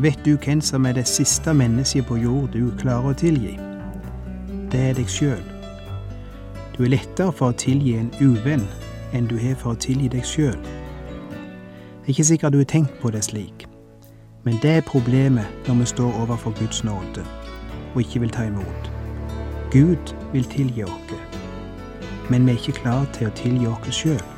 Vet du hvem som er det siste mennesket på jord du klarer å tilgi? Det er deg sjøl. Du er lettere for å tilgi en uvenn enn du har for å tilgi deg sjøl. Det er ikke sikkert du har tenkt på det slik, men det er problemet når vi står overfor Guds nåde og ikke vil ta imot. Gud vil tilgi oss, men vi er ikke klare til å tilgi oss sjøl.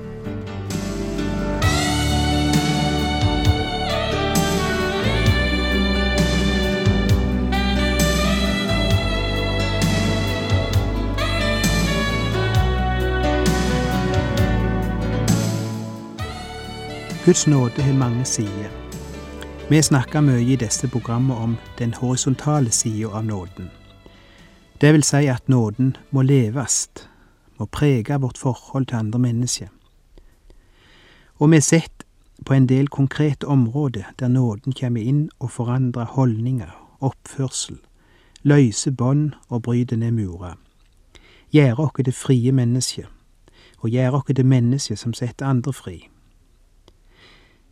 Guds nåde har mange sider. Vi snakker mye i disse programmene om den horisontale sida av nåden. Det vil si at nåden må leves, må prege vårt forhold til andre mennesker. Og vi har sett på en del konkrete områder der nåden kommer inn og forandrer holdninger, oppførsel, løser bånd og bryter ned murer. Gjør oss det frie mennesket, og gjør oss det mennesket som setter andre fri.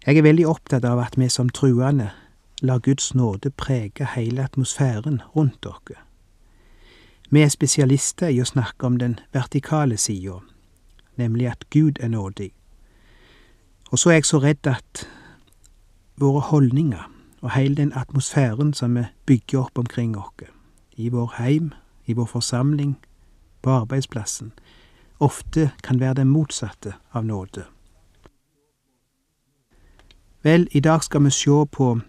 Jeg er veldig opptatt av at vi som truende lar Guds nåde prege hele atmosfæren rundt oss. Vi er spesialister i å snakke om den vertikale sida, nemlig at Gud er nådig. Og så er jeg så redd at våre holdninger og hele den atmosfæren som vi bygger opp omkring oss, i vår heim, i vår forsamling, på arbeidsplassen, ofte kan være det motsatte av nåde. Vel, i dag skal vi sjå på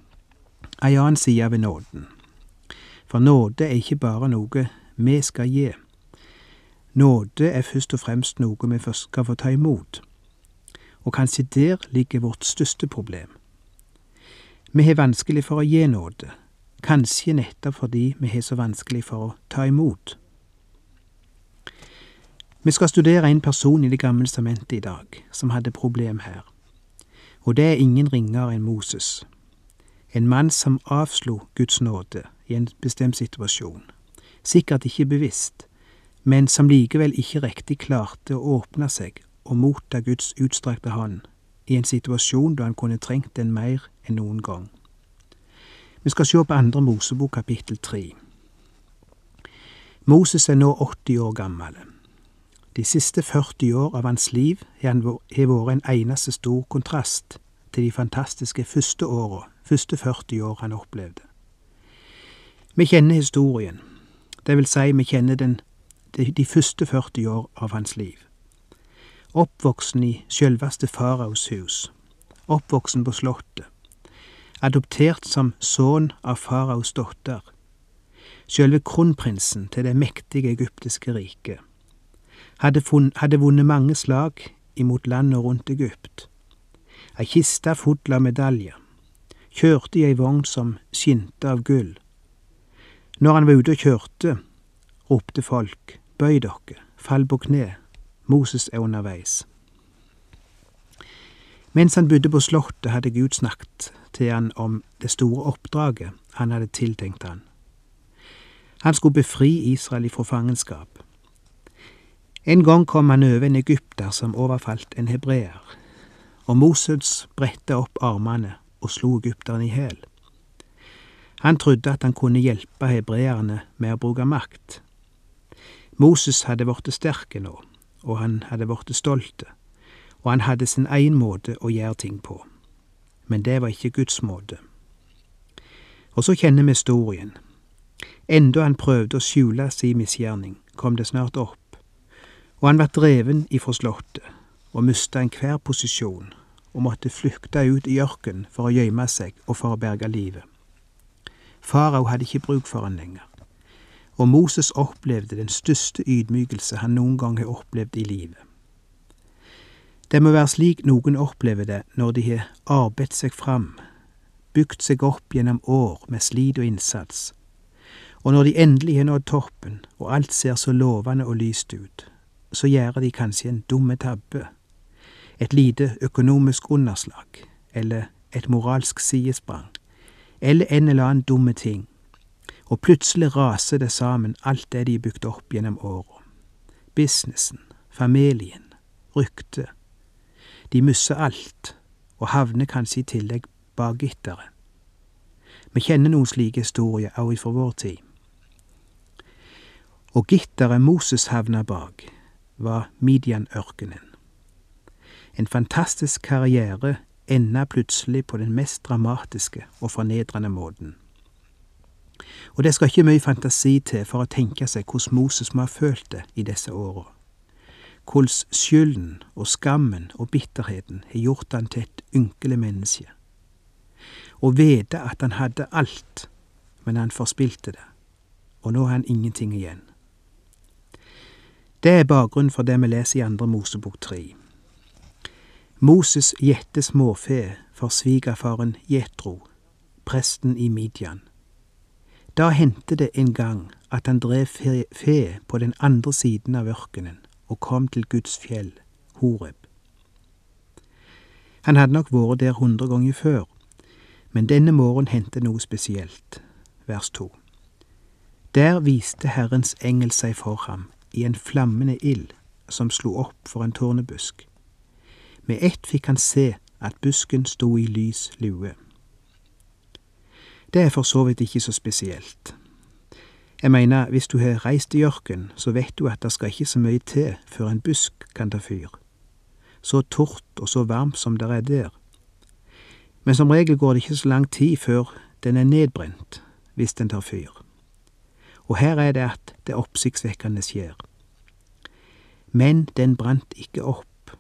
ei annen side ved nåden. For nåde er ikke bare noe vi skal gi. Nåde er først og fremst noe vi skal få ta imot. Og kanskje der ligger vårt største problem. Vi har vanskelig for å gi nåde, kanskje nettopp fordi vi har så vanskelig for å ta imot. Vi skal studere en person i Det gamle testamentet i dag som hadde problem her. Og det er ingen ringere enn Moses, en mann som avslo Guds nåde i en bestemt situasjon, sikkert ikke bevisst, men som likevel ikke riktig klarte å åpne seg og motta Guds utstrakte hånd i en situasjon da han kunne trengt den mer enn noen gang. Vi skal se på andre Mosebok kapittel tre. Moses er nå 80 år gammel. De siste 40 år av hans liv har vært en eneste stor kontrast til de fantastiske første åra, første 40 år han opplevde. Vi kjenner historien, det vil si vi kjenner den, de, første 40 år av hans liv. Oppvoksen i selveste faraos hus, oppvoksen på slottet, adoptert som sønn av faraos datter, sjølve kronprinsen til det mektige egyptiske riket hadde, hadde vunnet mange slag imot landet rundt Egypt. Ei kiste full av medaljer. Kjørte i ei vogn som skinte av gull. Når han var ute og kjørte, ropte folk, bøy dere, fall på kne, Moses er underveis. Mens han bodde på slottet, hadde Gud snakket til han om det store oppdraget han hadde tiltenkt han. Han skulle befri Israel ifra fangenskap. En gang kom han over en egypter som overfalt en hebreer, og Moses bredte opp armene og slo egypteren i hæl. Han trodde at han kunne hjelpe hebreerne med å bruke makt. Moses hadde blitt sterk nå, og han hadde blitt stolt, og han hadde sin egen måte å gjøre ting på. Men det var ikke Guds måte. Og så kjenner vi historien. Enda han prøvde å skjule sin misgjerning, kom det snart opp og han vart dreven ifra slottet og mista enhver posisjon og måtte flykte ut i ørkenen for å gjemme seg og for å berge livet. Farao hadde ikke bruk for han lenger, og Moses opplevde den største ydmykelse han noen gang har opplevd i livet. Det må være slik noen opplever det når de har arbeidet seg fram, bygd seg opp gjennom år med slit og innsats, og når de endelig har nådd toppen og alt ser så lovende og lyst ut, så gjør de kanskje en dumme tabbe, et lite økonomisk underslag, eller et moralsk sidesprang, eller en eller annen dumme ting, og plutselig raser det sammen alt det de har bygd opp gjennom åra. Businessen, familien, ryktet. De mister alt, og havner kanskje i tillegg bak gitteret. Vi kjenner noen slike historier også fra vår tid. Og gitteret Moses havna bak, var Midian-ørkenen. En fantastisk karriere enda plutselig på den mest dramatiske og fornedrende måten. Og det skal ikke mye fantasi til for å tenke seg hvordan Moses må ha følt det i disse åra. Hvordan skylden og skammen og bitterheten har gjort han til et ynkelig menneske. Å vite at han hadde alt, men han forspilte det, og nå har han ingenting igjen. Det er bakgrunnen for det vi leser i andre Mosebok tre. Moses gjette småfe for svigerfaren Jetro, presten i Midian. Da hendte det en gang at han drev fe, på den andre siden av ørkenen og kom til Guds fjell, Horeb. Han hadde nok vært der hundre ganger før, men denne morgen hendte noe spesielt. Vers to. Der viste Herrens engel seg for ham i en flammende ild som slo opp for en tornebusk. Med ett fikk han se at busken sto i lys lue. Det er for så vidt ikke så spesielt. Jeg mener, hvis du har reist i ørken, så vet du at det skal ikke så mye til før en busk kan ta fyr. Så tort og så varmt som det er der. Men som regel går det ikke så lang tid før den er nedbrent, hvis den tar fyr. Og her er det at det oppsiktsvekkende skjer. Men den brant ikke opp.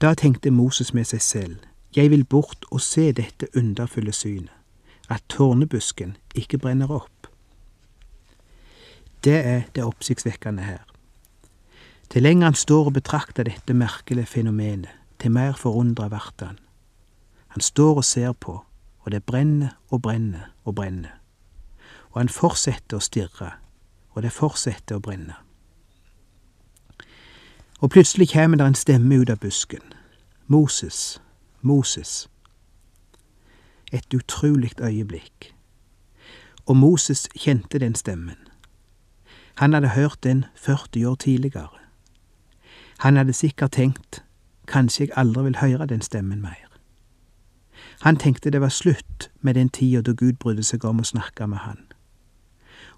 Da tenkte Moses med seg selv, jeg vil bort og se dette underfulle synet, at tårnebusken ikke brenner opp. Det er det oppsiktsvekkende her. Til lenger han står og betrakter dette merkelige fenomenet, til mer forundra vert han. Han står og ser på, og det brenner og brenner og brenner. Og han fortsetter å stirre, og det fortsetter å brenne. Og plutselig kommer det en stemme ut av busken. Moses, Moses. Et utrolig øyeblikk. Og Moses kjente den stemmen. Han hadde hørt den 40 år tidligere. Han hadde sikkert tenkt kanskje jeg aldri vil høre den stemmen mer. Han tenkte det var slutt med den tida da Gud brydde seg om å snakke med han.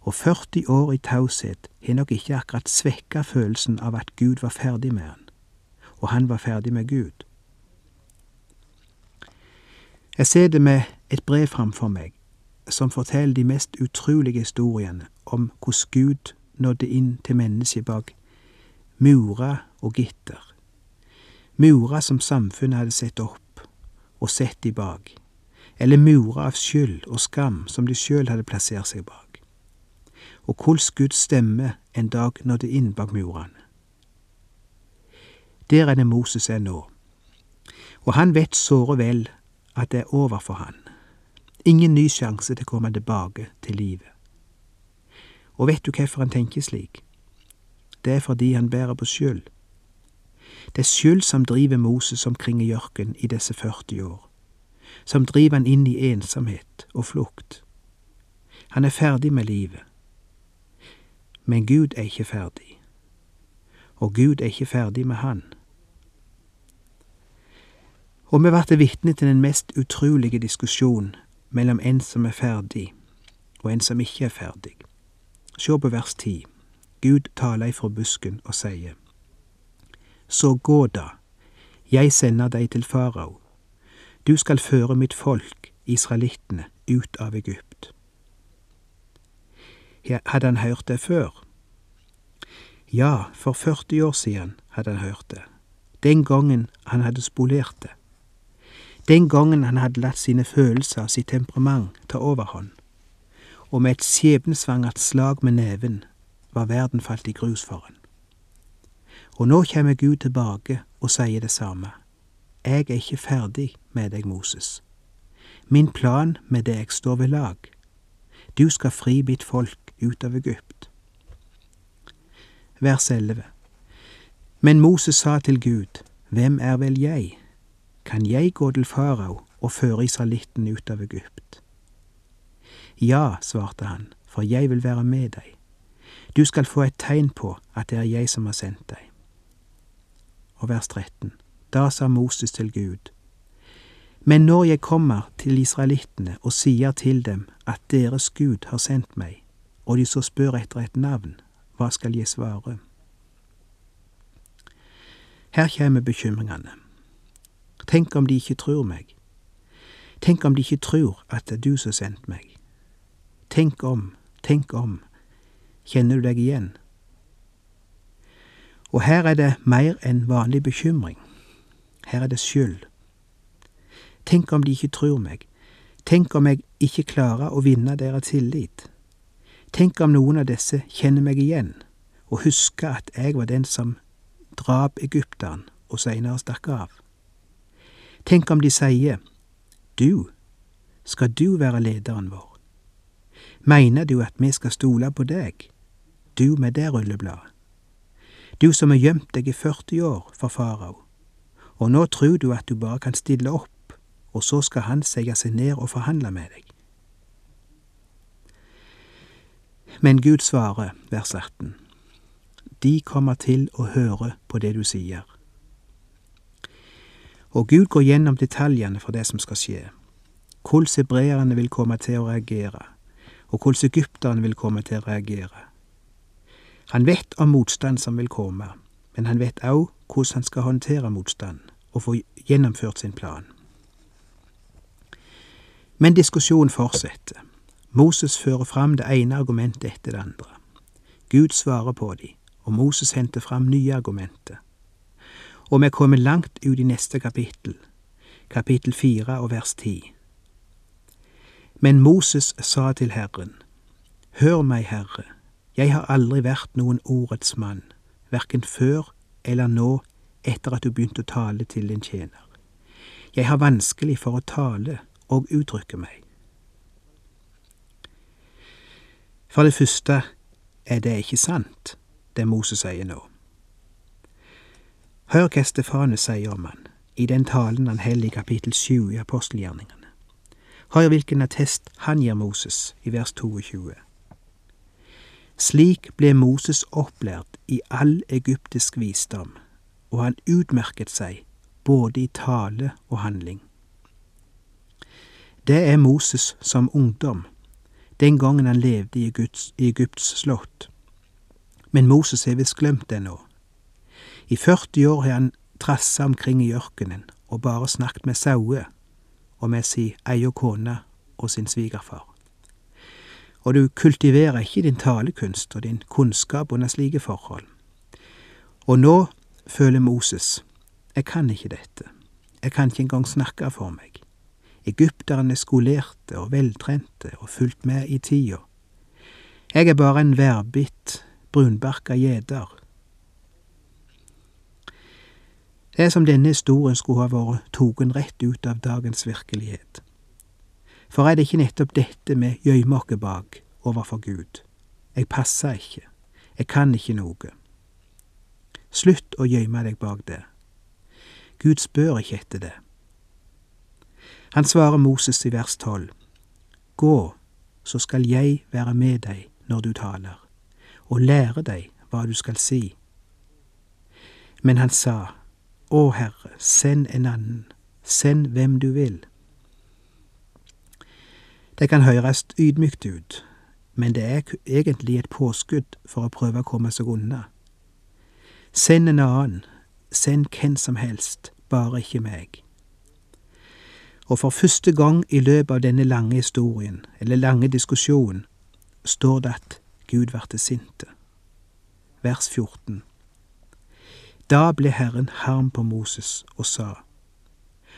Og 40 år i taushet har nok ikke akkurat svekka følelsen av at Gud var ferdig med han, og han var ferdig med Gud. Jeg ser det med et brev framfor meg som forteller de mest utrolige historiene om hvordan Gud nådde inn til mennesket bak murer og gitter. Murer som samfunnet hadde sett opp og sett de bak, eller murer av skyld og skam som de sjøl hadde plassert seg bak. Og hvordan Guds stemme en dag nådde inn bak murene. Der er det Moses er nå, og han vet såre vel at det er over for han. Ingen ny sjanse til å komme tilbake til livet. Og vet du hvorfor han tenker slik? Det er fordi han bærer på skyld. Det er skyld som driver Moses omkring i jørken i disse 40 år, som driver han inn i ensomhet og flukt. Han er ferdig med livet. Men Gud er ikke ferdig. Og Gud er ikke ferdig med han. Og vi ble vitne til den mest utrolige diskusjon mellom en som er ferdig, og en som ikke er ferdig. Se på vers ti. Gud taler ifra busken og sier, Så gå da, jeg sender deg til farao. Du skal føre mitt folk, israelittene, ut av Egypt. Hadde han hørt det før? Ja, for 40 år siden hadde han hørt det, den gangen han hadde spolert det. Den gangen han hadde latt sine følelser, sitt temperament, ta overhånd, og med et skjebnesvangert slag med neven var verden falt i grus for han. Og nå kommer Gud tilbake og sier det samme. Jeg er ikke ferdig med deg, Moses. Min plan med deg står ved lag. Du skal fri mitt folk ut av Egypt. Vers 11. Men Moses sa til Gud, Hvem er vel jeg? Kan jeg gå til farao og føre israelitten ut av Egypt? Ja, svarte han, for jeg vil være med deg. Du skal få et tegn på at det er jeg som har sendt deg. Og vers 13. Da sa Moses til Gud, Men når jeg kommer til israelittene og sier til dem at deres Gud har sendt meg, og de så spør etter et navn, hva skal jeg svare? Her kommer bekymringene. Tenk om de ikke tror meg. Tenk om de ikke tror at det er du som sendte sendt meg. Tenk om, tenk om. Kjenner du deg igjen? Og her er det mer enn vanlig bekymring. Her er det skyld. Tenk om de ikke tror meg. Tenk om jeg ikke klarer å vinne deres tillit. Tenk om noen av disse kjenner meg igjen og husker at jeg var den som drap egypteren og seinere stakk av. Tenk om de sier, du, skal du være lederen vår? Mener du at vi skal stole på deg, du med det rullebladet? Du som har gjemt deg i 40 år for farao, og nå tror du at du bare kan stille opp, og så skal han sette seg ned og forhandle med deg. Men Gud svarer, vers 18, de kommer til å høre på det du sier. Og Gud går gjennom detaljene for det som skal skje, hvordan hebreerne vil komme til å reagere, og hvordan egypterne vil komme til å reagere. Han vet om motstand som vil komme, men han vet òg hvordan han skal håndtere motstand og få gjennomført sin plan. Men diskusjonen fortsetter. Moses fører fram det ene argumentet etter det andre. Gud svarer på dem, og Moses henter fram nye argumenter. Og vi kommer langt ut i neste kapittel, kapittel fire og vers ti. Men Moses sa til Herren, Hør meg, Herre, jeg har aldri vært noen ordets mann, verken før eller nå etter at du begynte å tale til din tjener. Jeg har vanskelig for å tale og uttrykke meg. For det første er det ikke sant, det Moses sier nå. Hør hva Stefanus sier om han, i den talen han holder i kapittel 7 i apostelgjerningene. Hør hvilken attest han gir Moses i vers 22. Slik ble Moses opplært i all egyptisk visdom, og han utmerket seg både i tale og handling. Det er Moses som ungdom, den gangen han levde i Egypts, i Egypts slott. Men Moses har visst glemt det nå. I 40 år har han trassa omkring i ørkenen og bare snakket med sauer og med si eie kone og sin svigerfar. Og du kultiverer ikke din talekunst og din kunnskap under slike forhold. Og nå føler Moses, jeg kan ikke dette, jeg kan ikke engang snakke for meg. Egypterne er skolerte og veltrente og fulgt med i tida. Jeg er bare en værbitt, brunbarka gjeter. Det er som denne historien skulle ha vært tatt rett ut av dagens virkelighet. For er det ikke nettopp dette vi gjemmer oss bak overfor Gud? Jeg passer ikke, jeg kan ikke noe. Slutt å gjemme deg bak det. Gud spør ikke etter det. Han svarer Moses i vers tolv. Gå, så skal jeg være med deg når du taler, og lære deg hva du skal si. Men han sa, Å Herre, send en annen, send hvem du vil. Det kan høres ydmykt ut, men det er egentlig et påskudd for å prøve å komme seg unna. Send en annen, send hvem som helst, bare ikke meg og for første gang i løpet av denne lange historien, eller lange diskusjonen, står det at Gud varte sinte. Vers 14. Da ble Herren harm på Moses og sa,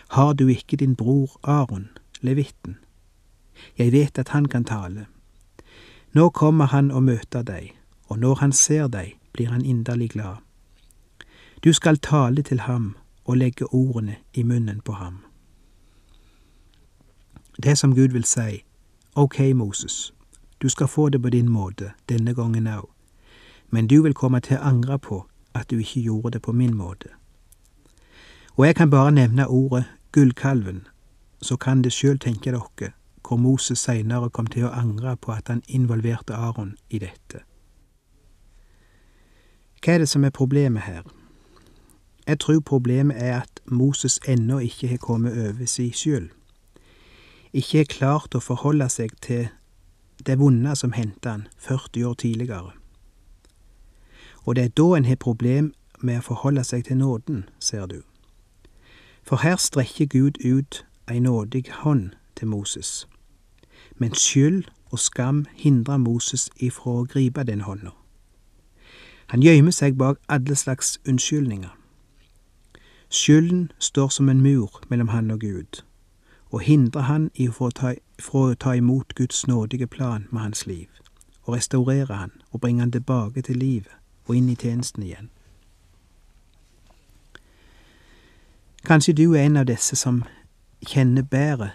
Har du ikke din bror Aron, levitten? Jeg vet at han kan tale. Nå kommer han og møter deg, og når han ser deg, blir han inderlig glad. Du skal tale til ham og legge ordene i munnen på ham. Det som Gud vil si, ok, Moses, du skal få det på din måte, denne gangen òg, men du vil komme til å angre på at du ikke gjorde det på min måte. Og jeg kan bare nevne ordet gullkalven, så kan det sjøl tenke dere hvor Moses seinere kom til å angre på at han involverte Aron i dette. Hva er det som er problemet her? Jeg tror problemet er at Moses ennå ikke har kommet over si skyld, ikke har klart å forholde seg til det vonde som hendte han 40 år tidligere. Og det er da en har problem med å forholde seg til nåden, ser du. For her strekker Gud ut ei nådig hånd til Moses, men skyld og skam hindrer Moses ifra å gripe den hånda. Han gjemmer seg bak alle slags unnskyldninger. Skylden står som en mur mellom han og Gud, og hindre han i å ta imot Guds nådige plan med hans liv, og restaurere han og bringe han tilbake til livet og inn i tjenesten igjen. Kanskje du er en av disse som kjenner bedre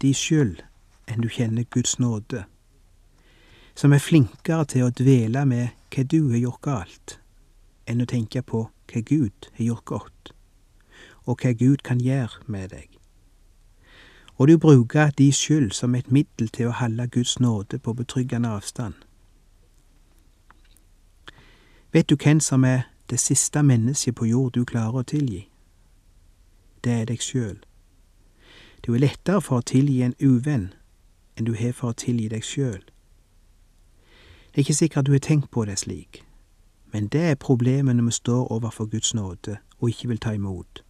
de skyld enn du kjenner Guds nåde, som er flinkere til å dvele med hva du har gjort galt, enn å tenke på hva Gud har gjort godt, og hva Gud kan gjøre med deg. Og du bruker de skyld som et middel til å holde Guds nåde på betryggende avstand. Vet du hvem som er det siste mennesket på jord du klarer å tilgi? Det er deg sjøl. Du er lettere for å tilgi en uvenn enn du har for å tilgi deg sjøl. Det er ikke sikkert du har tenkt på det slik, men det er problemet når vi står overfor Guds nåde og ikke vil ta imot.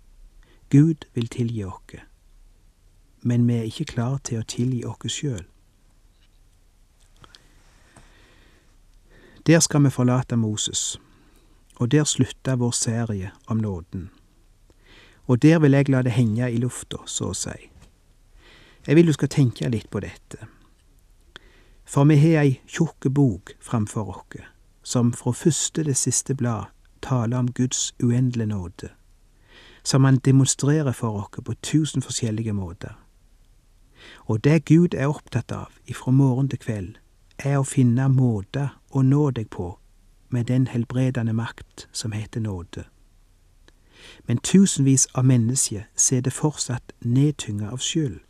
Gud vil tilgi oss, men vi er ikke klare til å tilgi oss sjøl. Der skal vi forlate Moses, og der slutter vår serie om nåden. Og der vil jeg la det henge i lufta, så å si. Jeg vil du skal tenke litt på dette. For vi har ei tjukk bok framfor oss, som fra første til siste blad taler om Guds uendelige nåde, som han demonstrerer for oss på tusen forskjellige måter. Og det Gud er opptatt av ifra morgen til kveld, er å finne måter å nå deg på med den helbredende makt som heter nåde. Men tusenvis av mennesker det fortsatt nedtynga av skyld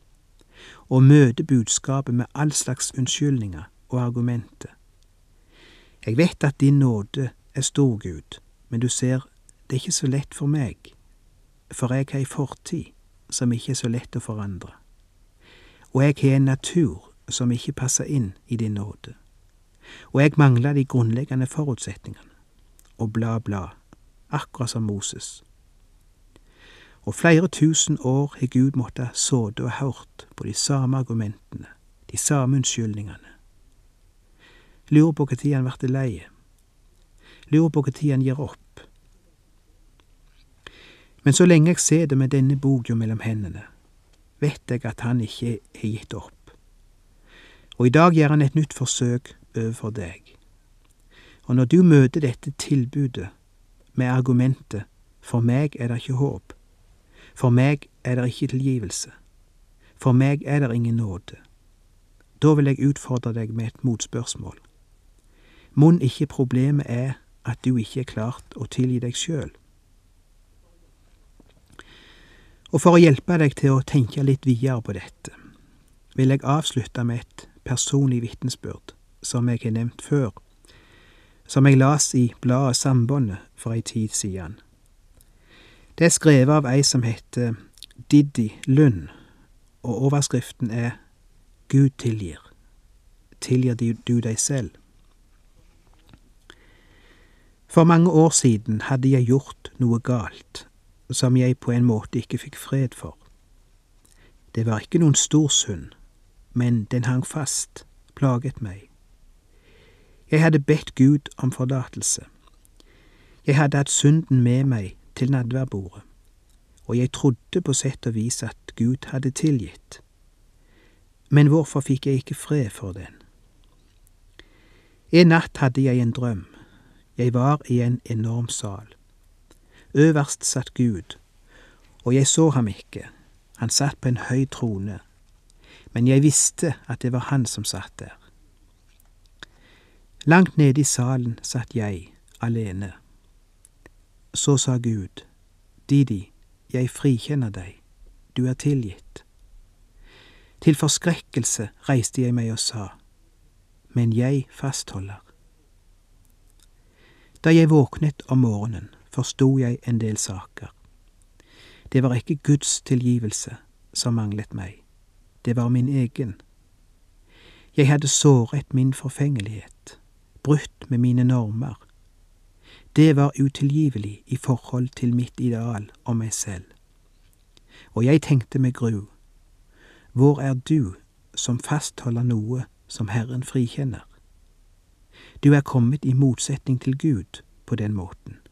og møter budskapet med all slags unnskyldninger og argumenter. Jeg vet at din nåde er stor, Gud, men du ser, det er ikke så lett for meg, for jeg har ei fortid som ikke er så lett å forandre, og jeg har en natur som ikke passer inn i din nåde, og jeg mangler de grunnleggende forutsetningene, og bla, bla, akkurat som Moses og flere tusen år har Gud måttet såde og hørt på de samme argumentene, de samme unnskyldningene. Lurer på når han blir lei. Lurer på når han gir opp. Men så lenge jeg sitter med denne boka mellom hendene, vet jeg at han ikke har gitt opp. Og i dag gjør han et nytt forsøk overfor deg. Og når du møter dette tilbudet med argumentet for meg er det ikke håp, for meg er det ikke tilgivelse. For meg er det ingen nåde. Da vil jeg utfordre deg med et motspørsmål. Mon ikke problemet er at du ikke er klart å tilgi deg sjøl? Og for å hjelpe deg til å tenke litt videre på dette, vil jeg avslutte med et personlig vitnesbyrd som jeg har nevnt før, som jeg las i bladet Sambåndet for ei tid siden. Det er skrevet av ei som heter Diddy Lund, og overskriften er Gud tilgir. Tilgir du deg selv? For mange år siden hadde jeg gjort noe galt som jeg på en måte ikke fikk fred for. Det var ikke noen stor synd, men den hang fast, plaget meg. Jeg hadde bedt Gud om forlatelse. Jeg hadde hatt synden med meg til nadværbordet, og jeg trodde på sett og vis at Gud hadde tilgitt. Men hvorfor fikk jeg ikke fred for den? En natt hadde jeg en drøm. Jeg var i en enorm sal. Øverst satt Gud, og jeg så ham ikke, han satt på en høy trone, men jeg visste at det var han som satt der. Langt nede i salen satt jeg, alene. Så sa Gud, Didi, jeg frikjenner deg, du er tilgitt. Til forskrekkelse reiste jeg meg og sa, men jeg fastholder. Da jeg våknet om morgenen, forsto jeg en del saker. Det var ikke Guds tilgivelse som manglet meg, det var min egen. Jeg hadde såret min forfengelighet, brutt med mine normer. Det var utilgivelig i forhold til mitt ideal og meg selv. Og jeg tenkte med gru, hvor er du som fastholder noe som Herren frikjenner? Du er kommet i motsetning til Gud på den måten.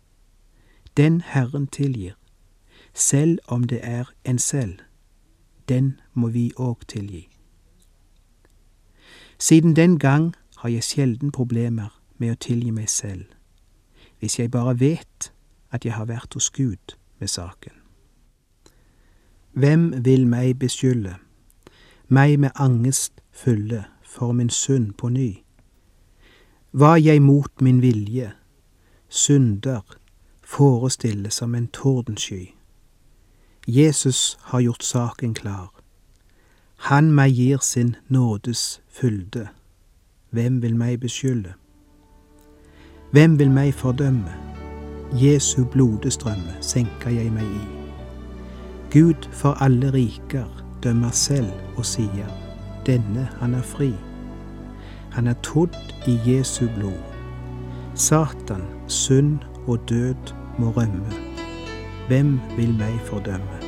Den Herren tilgir, selv om det er en selv, den må vi òg tilgi. Siden den gang har jeg sjelden problemer med å tilgi meg selv, hvis jeg bare vet at jeg har vært hos Gud med saken. Hvem vil meg beskylde, meg med angest fulle for min synd på ny? Var jeg mot min vilje, synder, forestille som en tordensky. Jesus har gjort saken klar. Han meg gir sin nådes fylde. Hvem vil meg beskylde? Hvem vil meg fordømme? Jesu blodestrømme senker jeg meg i. Gud for alle riker dømmer selv og sier, denne han er fri. Han er todd i Jesu blod. Satan, synd og død må rømme. Hvem vil meg fordømme?